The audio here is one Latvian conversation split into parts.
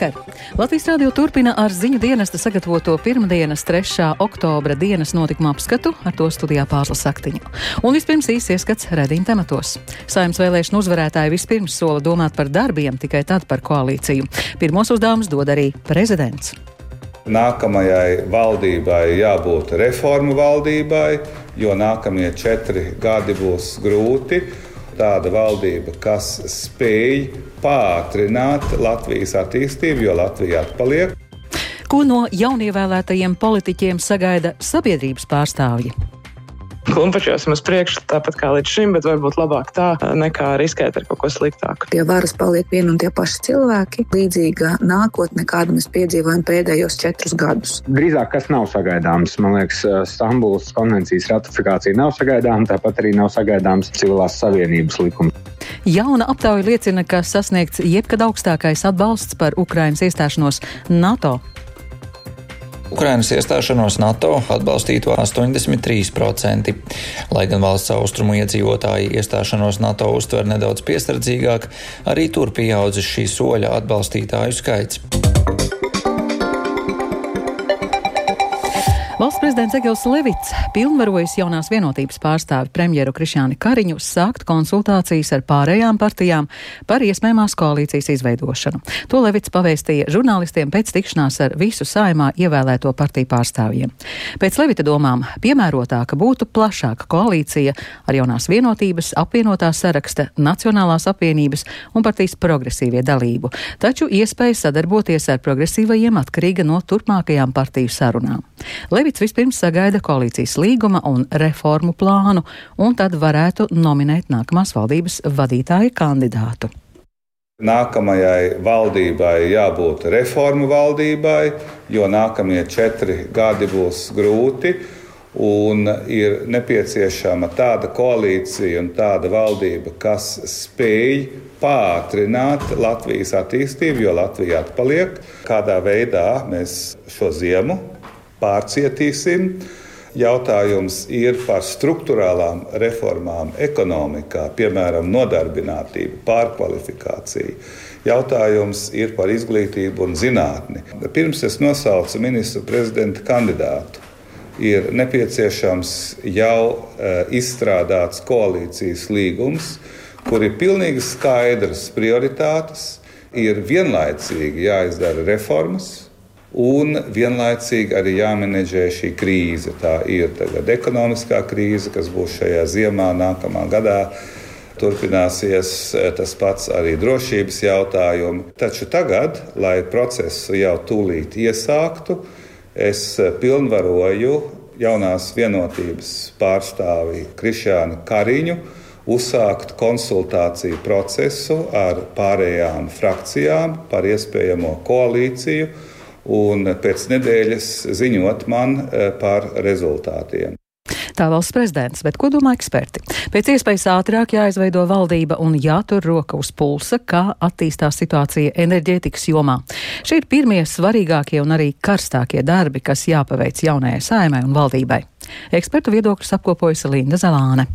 Labvakar! Latvijas Rādio turpina ar ziņu dienesta sagatavoto pirmdienas 3. oktobra dienas notikuma apskatu, ar to studijā Pāzla Saktiņu. Un vispirms īsi ieskats redzījuma tematos. Saimnes vēlēšanu uzvarētāji vispirms sola domāt par darbiem, tikai tad par koalīciju. Pirmos uzdevumus dod arī prezidents. Nākamajai valdībai jābūt reformu valdībai, jo nākamie četri gadi būs grūti tāda valdība, kas spēj pātrināt Latvijas attīstību, jo Latvija atpaliek. Ko no jaunievēlētajiem politiķiem sagaida sabiedrības pārstāvji? Klumpačosim uz priekšu, tāpat kā līdz šim, bet varbūt labāk tā, nekā riskēt ar kaut ko sliktāku. Pie varas paliek vieni un tie paši cilvēki. Līdzīga nākotne, kādu mēs piedzīvojam pēdējos četrus gadus. Drīzāk kas nav sagaidāms. Man liekas, Stambulas konvencijas ratifikācija nav sagaidāma, tāpat arī nav sagaidāms civilās savienības likums. Jauna aptauja liecina, ka sasniegts jebkad augstākais atbalsts par Ukrainas iestāšanos NATO. Ukrainas iestāšanos NATO atbalstītu 83%. Lai gan valsts austrumu iedzīvotāji iestāšanos NATO uztver nedaudz piesardzīgāk, arī tur pieaudzis šī soļa atbalstītāju skaits. Valsts prezidents Egils Levits pilnvarojas jaunās vienotības pārstāvi premjeru Krišāni Kariņu sākt konsultācijas ar pārējām partijām par iespējamās koalīcijas izveidošanu. To Levits pavēstīja žurnālistiem pēc tikšanās ar visu saimā ievēlēto partiju pārstāvjiem. Pēc Levita domām piemērotāka būtu plašāka koalīcija ar jaunās vienotības, apvienotās saraksta, Nacionālās apvienības un partijas progresīvie dalību, taču iespēja sadarboties ar progresīvajiem atkarīga no turpmākajām partiju sarunām. Levits vispirms sagaida koalīcijas līguma un reformu plānu, un tad varētu nominēt nākamās valdības vadītāju kandidātu. Nākamajai valdībai jābūt reformu valdībai, jo nākamie četri gadi būs grūti. Un ir nepieciešama tāda koalīcija un tāda valdība, kas spēj pātrināt Latvijas attīstību, jo Latvija atpaliek. Kādā veidā mēs šo ziemu pārcietīsim. Jautājums ir par struktūrālām reformām ekonomikā, piemēram, nodarbinātību, pārkvalifikāciju. Jautājums ir par izglītību un zinātni. Pirms es nosaucu ministru prezidenta kandidātu, ir nepieciešams jau uh, izstrādāts koalīcijas līgums, kur ir pilnīgi skaidrs prioritātes, ir vienlaicīgi jāizdara reformas, Un vienlaicīgi arī jāmenedžē šī krīze. Tā ir ekonomiskā krīze, kas būs šajā ziemā, nākamā gadā. Turpināsies eh, tas pats arī drošības jautājumi. Taču tagad, lai procesu jau tūlīt iesāktu, es eh, pilnvaroju jaunās vienotības pārstāvi Krišānu Kariņu uzsākt konsultāciju procesu ar pārējām frakcijām par iespējamo koalīciju un pēc nedēļas ziņot man eh, par rezultātiem. Tā valsts prezidents, bet ko domā eksperti? Pēc iespējas ātrāk jāizveido valdība un jātur roka uz pulsa, kā attīstās situācija enerģētikas jomā. Šie ir pirmie svarīgākie un arī karstākie darbi, kas jāpaveic jaunajai saimai un valdībai. Ekspertu viedokļus apkopojusi Linda Zelāne.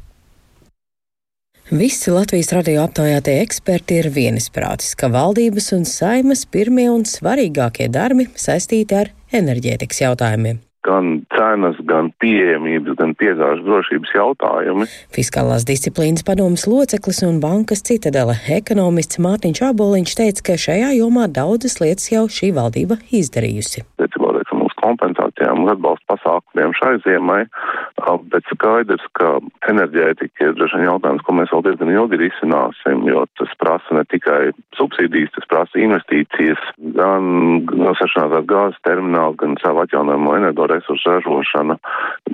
Visi Latvijas radio aptaujātie eksperti ir vienisprātis, ka valdības un saimas pirmie un svarīgākie darbi saistīti ar enerģētikas jautājumiem gan cenas, gan pieejamības, gan piegāžu drošības jautājumi. Fiskālās disciplīnas padomas loceklis un bankas citadela ekonomists Mārtiņš Aboliņš teica, ka šajā jomā daudzas lietas jau šī valdība izdarījusi. Pēc kompensācijām un atbalsta pasākumiem šai ziemai, bet skaidrs, ka enerģētika ir droši vien jautājums, ko mēs vēl diezgan ilgi risināsim, jo tas prasa ne tikai subsīdijas, tas prasa investīcijas, gan sašanātās gāzes termināls, gan savu atjaunojumu energoresursu ražošana,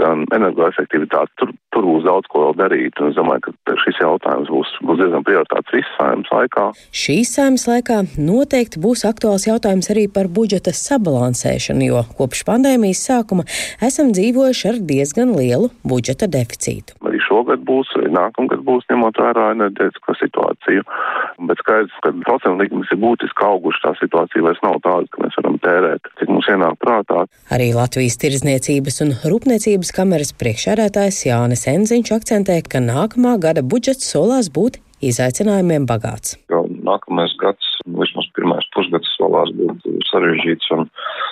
gan energoefektivitāte. Tur, tur būs daudz ko vēl darīt, un es domāju, ka šis jautājums būs, būs diezgan prioritāts visas saimnes laikā. Šīs saimnes laikā noteikti būs aktuāls jautājums arī par budžeta sabalansēšanu, jo kopš kopš pandēmijas sākuma esam dzīvojuši ar diezgan lielu budžeta deficītu. Arī šogad būs, arī nākamgad būs ņemot vērā enerģētisko situāciju, bet skaidrs, ka procentu likmes ir būtiski auguši, tā situācija vairs nav tāda, ka mēs varam tērēt, cik mums ienāk prātā. Arī Latvijas Tirzniecības un Rūpniecības kameras priekšsēdētājs Jānis Enziņš akcentē, ka nākamā gada budžets solās būt izaicinājumiem bagāts. Nākamais gads, vismaz pirmais pusgads solās būt sarežģīts un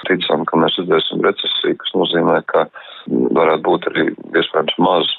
ticam, ka mēs redzēsim recesiju, kas nozīmē, ka varētu būt arī iespējams maz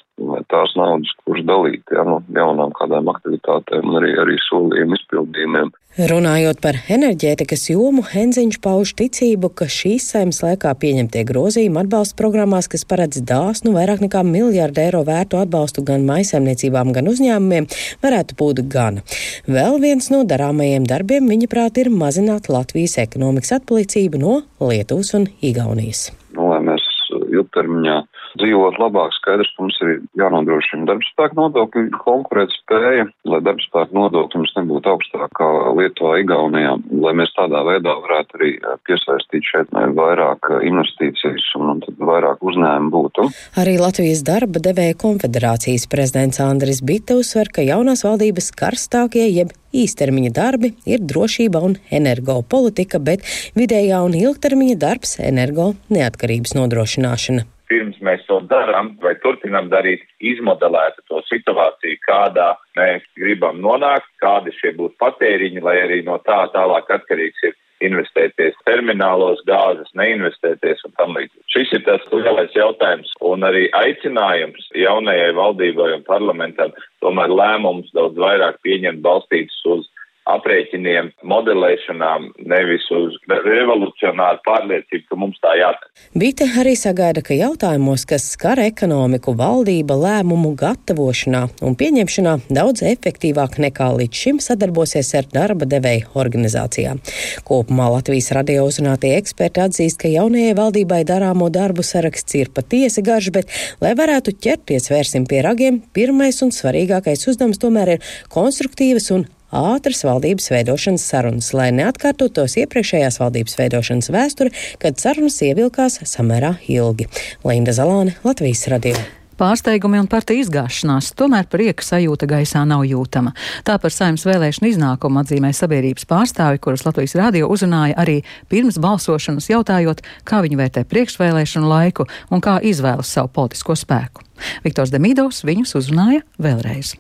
tās naudas, kuras dalīt ja, no jaunām kādām aktivitātēm un arī, arī solījumu izpildījumiem. Runājot par enerģētikas jomu, Henziņš pauž ticību, ka šīs saimnes laikā pieņemtie grozījumi atbalsta programmās, kas paredz dāsnu vairāk nekā miljārdu eiro vērtu atbalstu gan maisaimniecībām, gan uzņēmumiem, varētu būt gana. Vēl viens no darāmajiem darbiem, viņa prāt, ir mazināt Latvijas ekonomikas atpalicību no Lietuvas un Igaunijas. Nu, lai mēs ilgtermiņā dzīvot labāk, skaidrs, ka mums ir jānodrošina darbspēka nodokļu konkurētspēja, lai darbspēka nodokļi mums nebūtu augstāk kā Lietuvā, Igaunijā, lai mēs tādā veidā varētu arī piesaistīt šeit vairāk investīcijas un, un tad vairāk uzņēmumu būtu. Arī Latvijas darba devēja konfederācijas prezidents Andris Bita uzsver, ka jaunās valdības karstākie jeb īstermiņa darbi ir drošība un energopolitika, bet vidējā un ilgtermiņa darbs energo neatkarības nodrošināšana pirms mēs to darām vai turpinam darīt, izmodelētu to situāciju, kādā mēs gribam nonākt, kādi šie būtu patēriņi, lai arī no tā tālāk atkarīgs ir investēties terminālos, gāzes, neinvestēties un tam līdzīgi. Šis ir tas lielais jautājums un arī aicinājums jaunajai valdībai un parlamentam tomēr lēmums daudz vairāk pieņemt balstītus uz aprēķiniem, modelēšanām, nevis uz revolucionāru pārliecību, ka mums tā jādara. Bite arī sagaida, ka jautājumos, kas skar ekonomiku, valdība lēmumu gatavošanā un pieņemšanā daudz efektīvāk nekā līdz šim sadarbosies ar darba devēju organizācijām. Kopumā Latvijas radio uzrunātie eksperti atzīst, ka jaunajai valdībai darāmo darbu saraksts ir patiesi garš, bet, lai varētu ķerties vērsim pie ragiem, pirmais un svarīgākais uzdevums tomēr ir konstruktīvas un ātras valdības veidošanas sarunas, lai neatkārtotos iepriekšējās valdības veidošanas vēsture, kad sarunas ievilkās samērā ilgi. Linda Zalāne, Latvijas radio. Pārsteigumi un partija izgāšanās, tomēr prieka sajūta gaisā nav jūtama. Tā par saimnes vēlēšanu iznākumu atzīmē sabiedrības pārstāvi, kurus Latvijas radio uzrunāja arī pirms balsošanas, jautājot, kā viņi vērtē priekšvēlēšanu laiku un kā izvēlas savu politisko spēku. Viktors Demidovs viņus uzrunāja vēlreiz.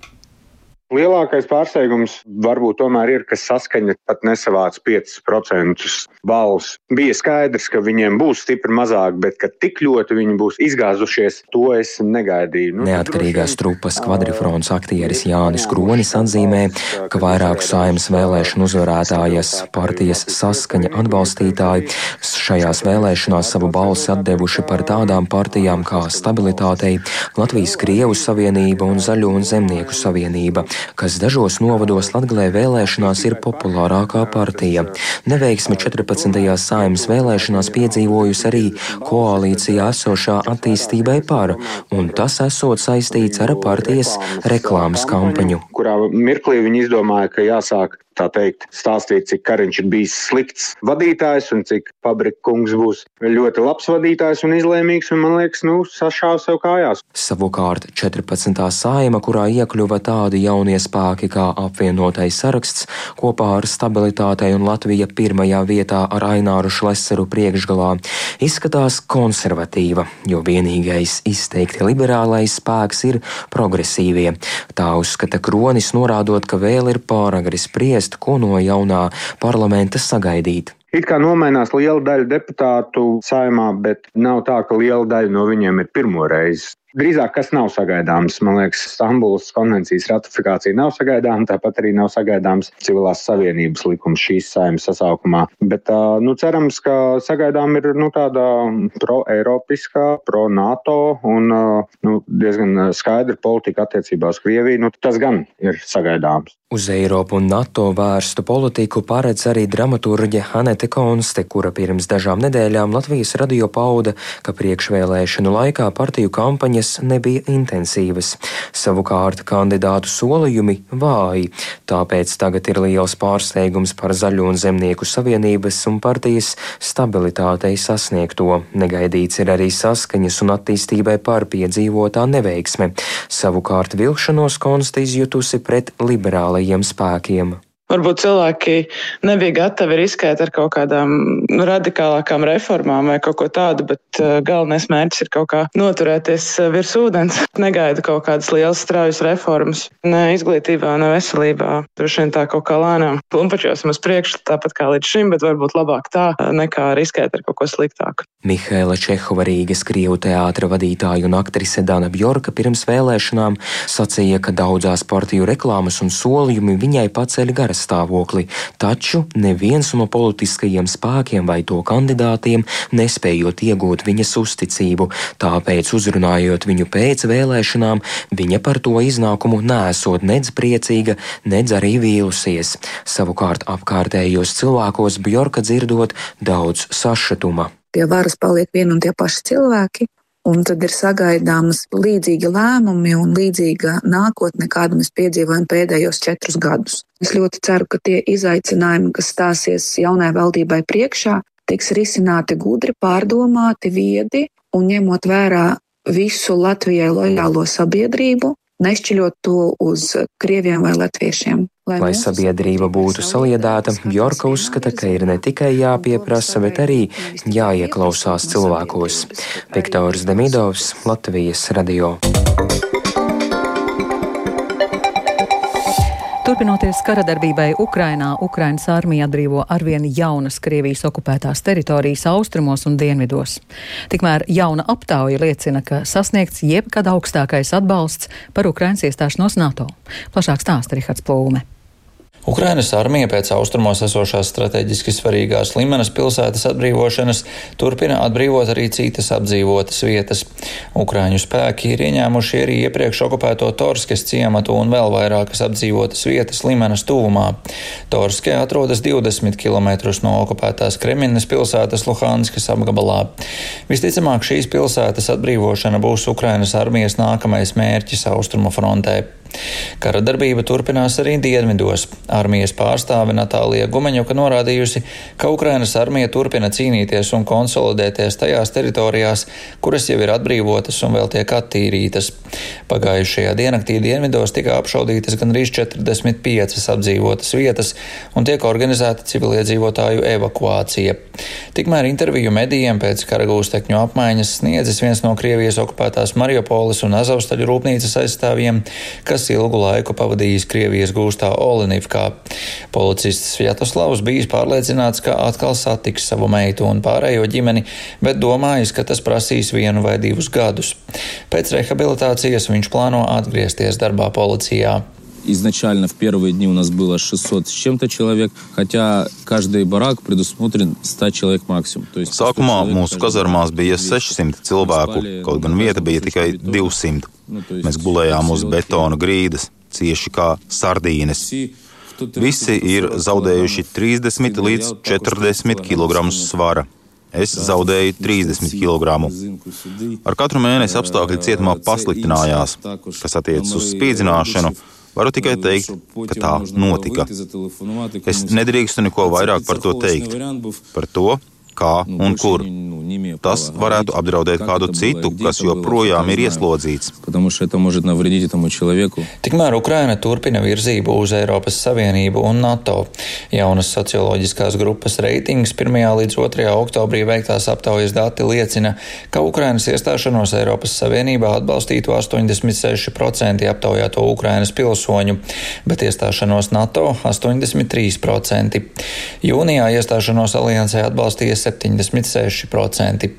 Lielākais pārsteigums varbūt tomēr ir, ka saskaņa pat nesavāc 5% balvas. Bija skaidrs, ka viņiem būs stipri mazāk, bet ka tik ļoti viņi būs izgāzušies, to es negaidīju. Nu, Neatkarīgās trupas kvadrifrons aktieris Jānis Kronis atzīmē, ka vairāku saimnes vēlēšanu uzvarētājas partijas saskaņa atbalstītāji šajās vēlēšanās savu balsi atdevuši par tādām partijām kā Stabilitātei, Latvijas Krievu Savienība un Zaļo un Zemnieku Savienība kas dažos novados Latgalē vēlēšanās ir populārākā partija. Neveiksmi 14. Saimas vēlēšanās piedzīvojusi arī koalīcijā esošā attīstībai par, un tas esot saistīts ar partijas reklāmas kampaņu. Kurā mirklī viņi izdomāja, ka jāsāk tā teikt, stāstīt, cik Kariņš ir bijis slikts vadītājs un cik Pabrika kungs būs ļoti labs vadītājs un izlēmīgs, un man liekas, nu, sašāva sev kājās. Savukārt 14. saima, kurā iekļuva tādi jaunie spēki kā apvienotais saraksts, kopā ar stabilitātei un Latvija pirmajā vietā ar Aināru Šleseru priekšgalā, izskatās konservatīva, jo vienīgais izteikti liberālais spēks ir progresīvie. Tā uzskata Kronis, norādot, ka vēl ir pāragri spriest spriest, ko no jaunā parlamenta sagaidīt. It kā nomainās liela daļa deputātu saimā, bet nav tā, ka liela daļa no viņiem ir pirmo reizi Drīzāk, kas nav sagaidāms, man liekas, Stambulas konvencijas ratifikācija nav sagaidāma, tāpat arī nav sagaidāms civilās savienības likums šīs saimnes sasaukumā. Bet, nu, cerams, ka sagaidām ir nu, tāda pro-eiropiskā, pro-NATO un nu, diezgan skaidra politika attiecībā uz Krieviju. Nu, tas gan ir sagaidāms. Uz Eiropu un NATO vērstu politiku paredz arī dramaturģe Hanete Konste, kura pirms dažām nedēļām Latvijas radio pauda, ka priekšvēlēšanu laikā partiju kampaņa kampaņas nebija intensīvas, savukārt kandidātu solījumi vāji. Tāpēc tagad ir liels pārsteigums par Zaļo un Zemnieku savienības un partijas stabilitātei sasniegto. Negaidīts ir arī saskaņas un attīstībai pārpiedzīvotā neveiksme, savukārt vilšanos konsta izjutusi pret liberālajiem spēkiem. Varbūt cilvēki nebija gatavi riskēt ar kaut kādām radikālākām reformām vai kaut ko tādu, bet uh, galvenais mērķis ir kaut kā noturēties uh, virs ūdens. Negaida kaut kādas lielas straujas reformas, ne izglītībā, ne veselībā. Droši vien tā kaut kā lēnām plumpačosim uz priekšu, tāpat kā līdz šim, bet varbūt labāk tā, uh, nekā riskēt ar kaut ko sliktāku. Mihēla Čehova Rīgas Krievu teātra vadītāja un aktrise Dana Bjorka pirms vēlēšanām sacīja, ka daudzās partiju reklāmas un solījumi viņai paceļ garas stāvokli, taču neviens no politiskajiem spēkiem vai to kandidātiem nespējot iegūt viņas uzticību, tāpēc uzrunājot viņu pēc vēlēšanām, viņa par to iznākumu nesot nedz priecīga, nedz arī vīlusies. Savukārt apkārtējos cilvēkos Bjorka dzirdot daudz sašutuma. Pie varas paliek vien un tie paši cilvēki, Un tad ir sagaidāmas līdzīgi lēmumi un līdzīga nākotne, kādu mēs piedzīvojam pēdējos četrus gadus. Es ļoti ceru, ka tie izaicinājumi, kas stāsies jaunai valdībai priekšā, tiks risināti gudri, pārdomāti, viedi un ņemot vērā visu Latvijai lojālo sabiedrību, nešķiļot to uz krieviem vai latviešiem. Lai, Lai sabiedrība būtu saliedēta, Jorka uzskata, ka ir ne tikai jāpieprasa, bet arī jāieklausās cilvēkos. Viktors Demidovs, Latvijas radio. Turpinoties kara darbībai Ukrainā, Ukrainas armija atbrīvo arvien jaunas Krievijas okupētās teritorijas austrumos un dienvidos. Tikmēr jauna aptauja liecina, ka sasniegts jebkad augstākais atbalsts par Ukrainas iestāšanos NATO. Plašāk stāsta Rihards Plūme. Ukrainas armija pēc austrumos esošās strateģiski svarīgās Limanas pilsētas atbrīvošanas turpina atbrīvot arī citas apdzīvotas vietas. Ukraiņu spēki ir ieņēmuši arī iepriekš okupēto Torskes ciematu un vēl vairākas apdzīvotas vietas Limanas tuvumā. Torske atrodas 20 km no okupētās Kreminas pilsētas Luhanskas apgabalā. Visticamāk, šīs pilsētas atbrīvošana būs Ukrainas armijas nākamais mērķis austrumu frontē. Kara darbība turpinās arī dienvidos. Armijas pārstāve Natālija Gumeņuka norādījusi, ka Ukrainas armija turpina cīnīties un konsolidēties tajās teritorijās, kuras jau ir atbrīvotas un vēl tiek attīrītas. Pagājušajā diennaktī dienvidos tika apšaudītas gandrīz 45 apdzīvotas vietas un tiek organizēta civiliedzīvotāju evakuācija. Tikmēr interviju medijiem pēc karagūstekņu apmaiņas sniedzis viens no Krievijas okupētās Mariupolis un Azovstaļu rūpnīcas aizstāvjiem, kas kas ilgu laiku pavadījis Krievijas gūstā Olenivkā. Policists Vjatoslavs bijis pārliecināts, ka atkal satiks savu meitu un pārējo ģimeni, bet domājis, ka tas prasīs vienu vai divus gadus. Pēc rehabilitācijas viņš plāno atgriezties darbā policijā. Изначально в первые дни у нас было 600 с чем-то человек, хотя каждый барак предусмотрен 100 человек максимум. Sākumā mūsu kazarmās bija 600 cilvēku, kaut gan vieta bija tikai 200. Mēs gulējām uz betona grīdas, cieši kā sardīnes. Visi ir zaudējuši 30 līdz 40 kg svara. Es zaudēju 30 kg. Ar katru mēnesi apstākļi cietumā pasliktinājās, kas attiecas uz spīdzināšanu. Varu tikai teikt, ka tā notika. Es nedrīkstu neko vairāk par to teikt. Par to, kā un kur. Tas varētu apdraudēt kādu citu, kas joprojām ir ieslodzīts. Tikmēr Ukraina turpina virzību uz Eiropas Savienību un NATO. Jaunas socioloģiskās grupas reitings 1. līdz 2. oktobrī veiktās aptaujas dati liecina, ka Ukrainas iestāšanos Eiropas Savienībā atbalstītu 86% aptaujāto Ukrainas pilsoņu, bet iestāšanos NATO 83%. Jūnijā iestāšanos aliansē atbalstīja 76%.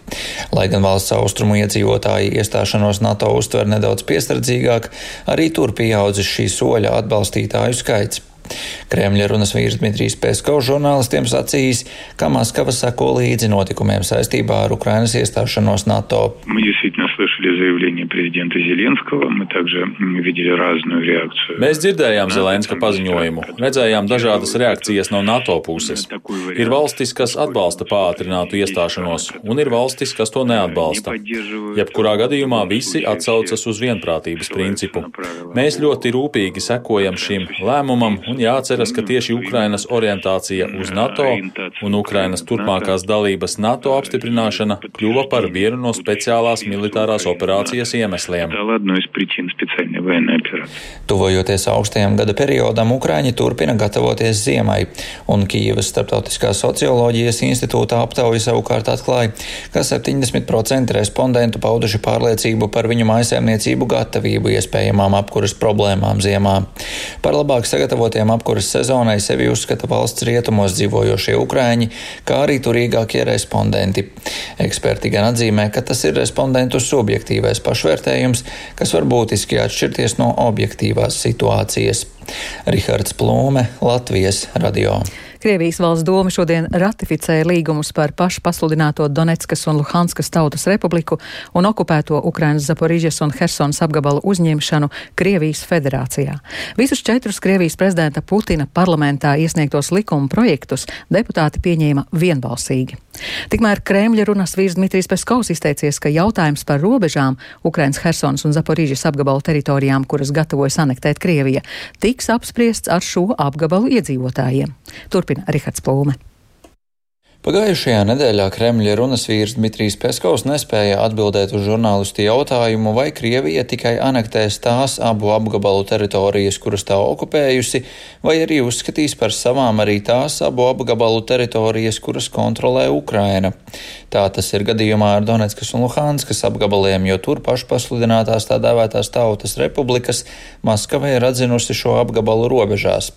Lai gan valsts austrumu iedzīvotāji iestāšanos NATO uztver nedaudz piesardzīgāk, arī tur pieaudzis šī soļa atbalstītāju skaits. Kremļa runas vīrs Dmitrijs Peskovs žurnālistiem sacījis, ka Maskava sako līdzi notikumiem saistībā ar Ukrainas iestāšanos NATO. Mēs dzirdējām Zelenska paziņojumu, redzējām dažādas reakcijas no NATO puses. Ir valstis, kas atbalsta pātrinātu iestāšanos, un ir valstis, kas to neatbalsta. Jebkurā gadījumā visi atsaucas uz vienprātības principu. Mēs ļoti rūpīgi sekojam šim lēmumam un jāatceras, ka tieši Ukrainas orientācija uz NATO un Ukrainas turpmākās dalības NATO apstiprināšana kļuva par vienu no speciālās militārās militārās operācijas iemesliem. Tuvojoties augstajam gada periodam, Ukraiņi turpina gatavoties ziemai, un Kīivas Startautiskā socioloģijas institūta aptauja savukārt atklāja, ka 70% respondentu pauduši pārliecību par viņu mājasēmniecību gatavību iespējamām apkuras problēmām ziemā. Par labāk sagatavotiem apkuras sezonai sevi uzskata valsts rietumos dzīvojošie Ukraiņi, kā arī turīgākie respondenti. Eksperti gan atzīmē, ka tas ir respondentu subjektīvais pašvērtējums, kas var būtiski atšķirties no objektīvās situācijas. Rihards Plūme, Latvijas radio. Krievijas valsts doma šodien ratificēja līgumus par pašu pasludināto Donetskas un Luhanskas tautas republiku un okupēto Ukrainas Zaporižas un Hersonas apgabalu uzņemšanu Krievijas federācijā. Visus četrus Krievijas prezidenta Putina parlamentā iesniegtos likuma projektus deputāti pieņēma vienbalsīgi. Tikmēr Kremļa runas vīrs Dmitrijs Peskovs izteicies, ka jautājums par robežām Ukrainas Hersonas un Zaporižas apgabalu teritorijām, kuras gatavojas anektēt Krievija, tiks apspriests ar šo apgabalu iedzīvotājiem. Turpina Rihards Plūme. Pagājušajā nedēļā Kremļa runas vīrs Dmitrijs Peskovs nespēja atbildēt uz žurnālistu jautājumu, vai Krievija tikai anektēs tās abu apgabalu teritorijas, kuras tā okupējusi, vai arī uzskatīs par savām arī tās abu apgabalu teritorijas, kuras kontrolē Ukraina. Tā tas ir gadījumā ar Donetskas un Luhanskas apgabaliem, jo tur pašpasludinātās tā dēvētās tautas republikas Maskavē ir atzinusi šo apgabalu robežās.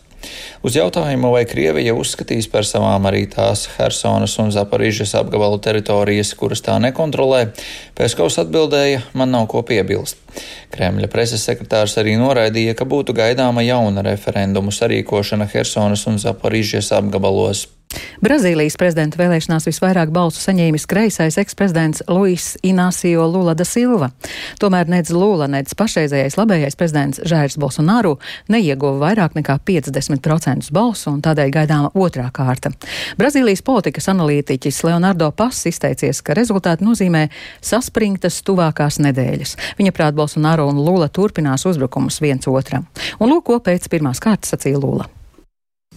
Uz jautājumu, vai Krievija uzskatīs par savām arī tās Hersonas un Zaparīžas apgabalu teritorijas, kuras tā nekontrolē, Peskovs atbildēja: Man nav ko piebilst. Kremļa preses sekretārs arī noraidīja, ka būtu gaidāma jauna referendumu sarīkošana Hersonas un Zaparīžas apgabalos. Brazīlijas prezidenta vēlēšanās visvairāk balsu saņēmis kreisais eksprezidents Luis Inacio Lula da Silva. Tomēr nec Lula, nec pašreizējais labējais prezidents Žērs Bolsonaru neieguva vairāk nekā 50% balsu un tādēļ gaidāma otrā kārta. Brazīlijas politikas analītiķis Leonardo Pass izteicies, ka rezultāti nozīmē saspringtas tuvākās nedēļas. Viņa prāt Bolsonaru un Lula turpinās uzbrukumus viens otram. Un lūk, ko pēc pirmās kārtas sacīja Lula.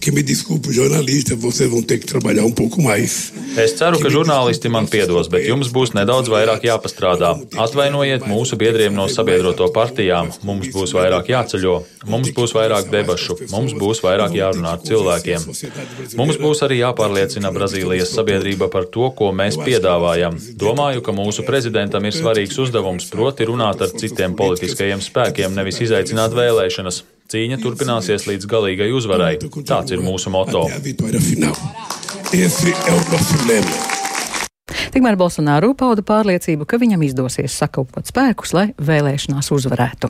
Que me desculpe, jornalista, vocês vão ter que trabalhar um pouco mais. Es ceru, ka žurnālisti man piedos, bet jums būs nedaudz vairāk jāpastrādā. Atvainojiet mūsu biedriem no sabiedroto partijām. Mums būs vairāk jāceļo, mums būs vairāk debašu, mums būs vairāk jārunā ar cilvēkiem. Mums būs arī jāpārliecina Brazīlijas sabiedrība par to, ko mēs piedāvājam. Domāju, ka mūsu prezidentam ir svarīgs uzdevums, proti runāt ar citiem politiskajiem spēkiem, nevis izaicināt vēlēšanas. Cīņa turpināsies līdz galīgai uzvarai. Tāds ir mūsu moto. Tikmēr Bolsonaro pauda pārliecību, ka viņam izdosies sakopot spēkus, lai vēlēšanās uzvarētu.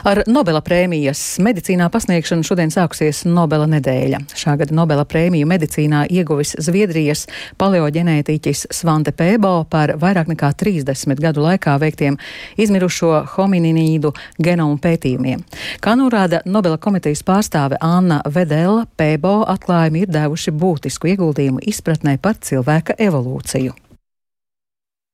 Ar Nobela prēmijas medicīnā pasniegšanu šodien sākusies Nobela nedēļa. Šā gada Nobela prēmiju medicīnā ieguvis Zviedrijas paleoģenētiķis Svante Pēbo par vairāk nekā 30 gadu laikā veiktiem izmirušo homininīdu genomu pētījumiem. Kā norāda Nobela komitejas pārstāve Anna Vedela, Pēbo atklājumi ir devuši būtisku ieguldījumu izpratnē par cilvēka evolūciju.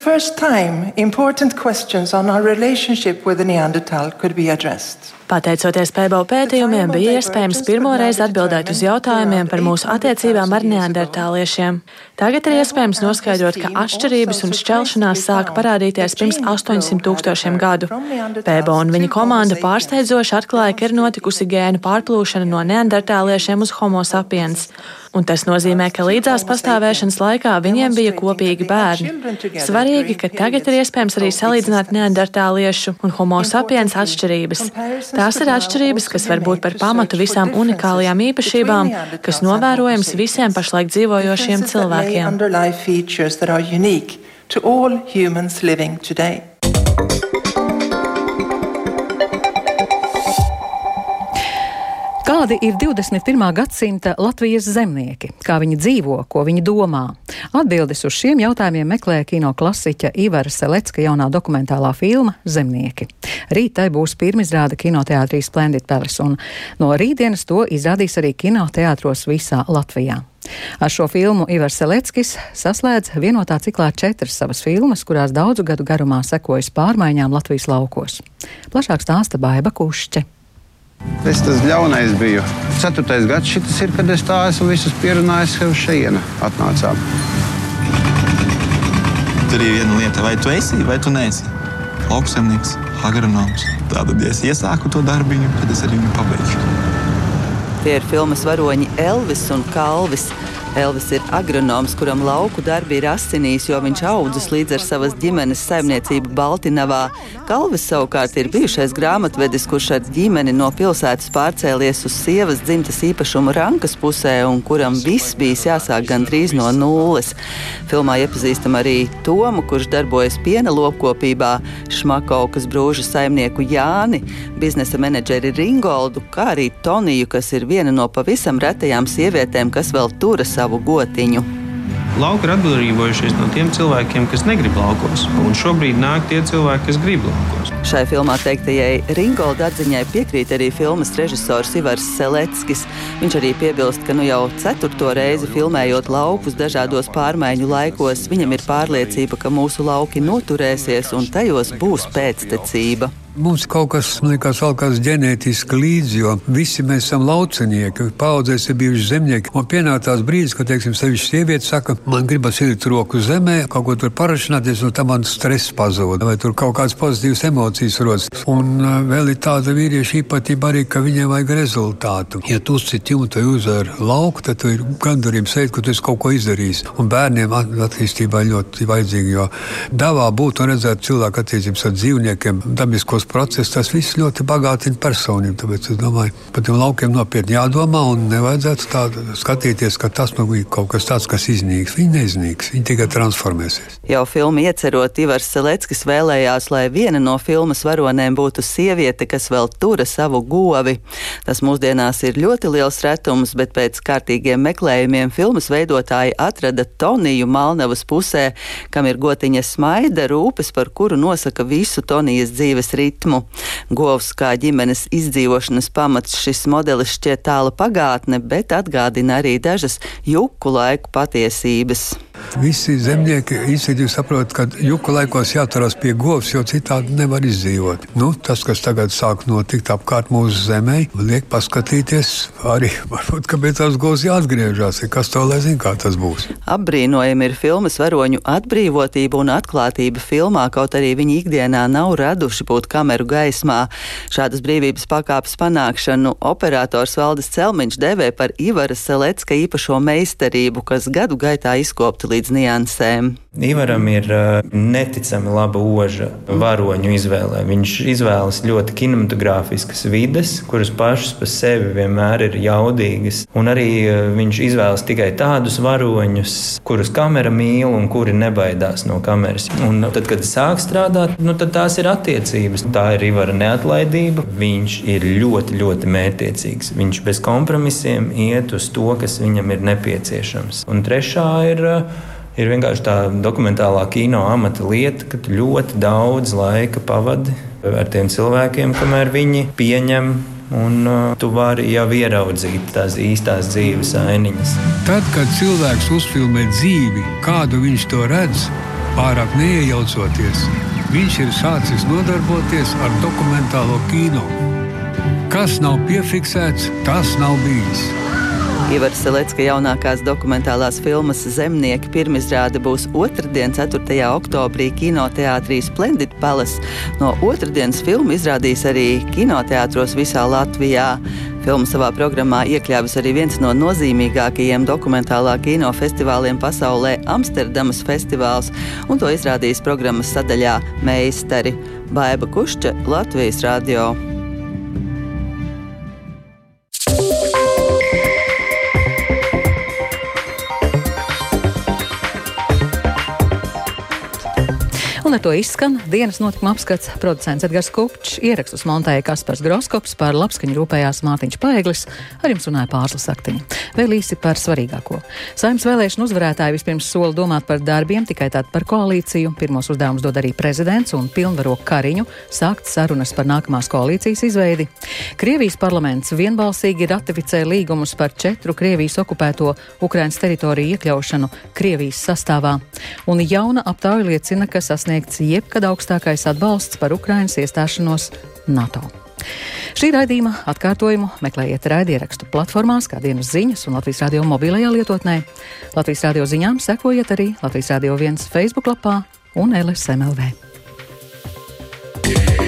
First time, important questions on our relationship with the Neanderthal could be addressed. Pateicoties PBO pētījumiem, bija iespējams pirmoreiz atbildēt uz jautājumiem par mūsu attiecībām ar neandertāliešiem. Tagad ir iespējams noskaidrot, ka atšķirības un šķelšanās sāka parādīties pirms 800 tūkstošiem gadu. PBO un viņa komanda pārsteidzoši atklāja, ka ir notikusi gēnu pārplūšana no neandertāliešiem uz homo sapiens. Un tas nozīmē, ka līdzās pastāvēšanas laikā viņiem bija kopīgi bērni. Svarīgi, ka tagad ir iespējams arī salīdzināt neandertāliešu un homo sapiens atšķirības. Tās ir atšķirības, kas var būt par pamatu visām unikālajām īpašībām, kas novērojams visiem pašlaik dzīvojošiem cilvēkiem. Kādi ir 21. gadsimta Latvijas zemnieki? Kā viņi dzīvo, ko viņi domā? Atbildes uz šiem jautājumiem meklē kino klasiķa Ivara Selecka jaunā dokumentālā filma Zemnieki. Rīt tai būs pirmizrāde kinoteātrī Splendid Palace, un no rītdienas to izrādīs arī kinoteātros visā Latvijā. Ar šo filmu Ivars Seleckis saslēdz vienotā ciklā četras savas filmas, kurās daudzu gadu garumā sekojas pārmaiņām Latvijas laukos. Plašāk stāsta Baiba Kušķe. Es tas ļaunais biju. Ceturtais gads šis ir, kad es tā esmu visus pierunājis, ka uz šejienu atnācām. Tur ir viena lieta, vai tu esi vai tu neesi. lauksaimnieks, agronoms. Tātad, ja es iesāku to darbiņu, tad es arī viņu pabeigšu. Tie ir filmas varoņi Elvis un Kalvis. Elvis ir agronoms, kuram lauku darbi ir asinīs, jo viņš audzis līdz ar savas ģimenes saimniecību Baltinavā. Kalvis savukārt ir bijušais grāmatvedis, kurš ar ģimeni no pilsētas pārcēlies uz sievas dzimtas īpašumu Rankas pusē un kuram viss bijis jāsāk gandrīz no nulles. Filmā iepazīstam arī Tomu, kurš darbojas piena lopkopībā, Šmakaukas brūža saimnieku Jāni, biznesa menedžeri Ringoldu, kā arī Toniju, kas ir viena no pavisam retajām sievietēm, kas vēl turas savu savu gotiņu. Lauki ir atbrīvojušies no tiem cilvēkiem, kas negrib laukos, un šobrīd nāk tie cilvēki, kas grib laukos. Šai filmā teiktajai Ringolda atziņai piekrīt arī filmas režisors Ivars Seleckis. Viņš arī piebilst, ka nu jau ceturto reizi filmējot laukus dažādos pārmaiņu laikos, viņam ir pārliecība, ka mūsu lauki noturēsies un tajos būs pēctecība. Mums kaut kas, man liekas, valkās ģenētiski līdzi, jo visi mēs esam laucinieki, paudzēs ir bijuši zemnieki. Un pienāk tās brīdis, kad, teiksim, sevišķi sieviete saka, man gribas ielikt roku zemē, kaut ko tur parašināties, un tam man stress pazūd, vai tur kaut kādas pozitīvas emocijas rodas. Un uh, vēl ir tāda vīrieša īpatība arī, ka viņiem vajag rezultātu. Ja tu uzciti jumtu uzvar lauku, tad tu ir gandarījums sēt, ka tu esi kaut ko izdarījis. Un bērniem attīstībā ļoti vajadzīgi, jo davā būtu un redzēt cilvēku attiecības ar dzīvniekiem, dabiskos process, tas viss ļoti bagātina personību. Tāpēc es domāju, par tiem laukiem nopietni jādomā un nevajadzētu tādu skatīties, ka tas nu ir kaut kas tāds, kas iznīks. Viņi neiznīks, viņi tikai transformēsies. Jau filmu iecerot, Ivars Seleckis vēlējās, lai viena no filmas varonēm būtu sieviete, kas vēl tura savu govi. Tas mūsdienās ir ļoti liels retums, bet pēc kārtīgiem meklējumiem filmas veidotāji atrada Toniju Malnavas pusē, kam ir gotiņa smaida rūpes, par kuru nosaka visu Tonijas dzīves rītu ritmu. Govs kā ģimenes izdzīvošanas pamats šis modelis šķiet tāla pagātne, bet atgādina arī dažas juku laiku patiesības. Visi zemnieki instinktīvi saprot, ka juku laikos jāturās pie govs, jo citādi nevar izdzīvot. Nu, tas, kas tagad sāk notikt apkārt mūsu zemē, liek paskatīties arī, varbūt, kāpēc tās govs jāatgriežas. Kas to lai zina, kā tas būs? Apbrīnojami ir filmas varoņu atbrīvotība un atklātība filmā, kaut arī viņi ikdienā nav raduši būt kameru gaismā. Šādas brīvības pakāpes panākšanu operators Valdis Celmiņš devē par Ivara Selecka īpašo meistarību, kas gadu gaitā izkopta līdz niansēm. Ivaram ir neticami laba oža varoņu izvēlē. Viņš izvēlas ļoti kinematogrāfiskas vides, kuras pašas par sevi vienmēr ir jaudīgas. Un arī viņš izvēlas tikai tādus varoņus, kurus kamera mīl un kuri nebaidās no kameras. Un tad, kad sāk strādāt, nu, tad tās ir attiecības. Tā ir Ivara neatlaidība. Viņš ir ļoti, ļoti mērķiecīgs. Viņš bez kompromisiem iet uz to, kas viņam ir nepieciešams. Un trešā ir uh, ir vienkārši tā dokumentālā kino amata lieta, ka tu ļoti daudz laika pavadi ar tiem cilvēkiem, kamēr viņi pieņem. Un uh, tu vari jau ieraudzīt tās īstās dzīves ainiņas. Tad, kad cilvēks uzfilmē dzīvi, kādu viņš to redz, pārāk neiejaucoties, viņš ir sācis nodarboties ar dokumentālo kino. Kas nav piefiksēts, tas nav bijis. Ivars Selecka jaunākās dokumentālās filmas Zemnieki pirmizrāde būs otrdien, 4. oktobrī kinoteātrī Splendid Palace. No otrdienas filmu izrādīs arī kinoteātros visā Latvijā. Filmu savā programmā iekļāvis arī viens no nozīmīgākajiem dokumentālā kino festivāliem pasaulē - Amsterdamas festivāls, un to izrādīs programmas sadaļā Meistari Baiba Kušķa Latvijas radio. Ar to izskan dienas notikuma apskats. Producents Edgars Kupčs, ierakstus montēja Kaspars Groskops, par labskaņu rūpējās Mārtiņš Paeglis, ar jums runāja pārslas aktiņu. Vēl īsi par svarīgāko. Saimnes vēlēšanu uzvarētāji vispirms sola domāt par darbiem, tikai tad par koalīciju. Pirmos uzdevumus dod arī prezidents un pilnvaro Kariņu sākt sarunas par nākamās koalīcijas izveidi. Krievijas parlaments vienbalsīgi ratificē līgumus par četru Krievijas okupēto Ukrainas teritoriju iekļaušanu Krievijas sastāvā. Un jauna aptauja liecina, ka sasniegt sasniegts jebkad augstākais atbalsts par Ukrainas iestāšanos NATO. Šī raidījuma atkārtojumu meklējiet raidierakstu platformās, kā dienas ziņas un Latvijas radio mobilajā lietotnē. Latvijas radio ziņām sekojiet arī Latvijas radio viens Facebook lapā un LSMLV. Yeah.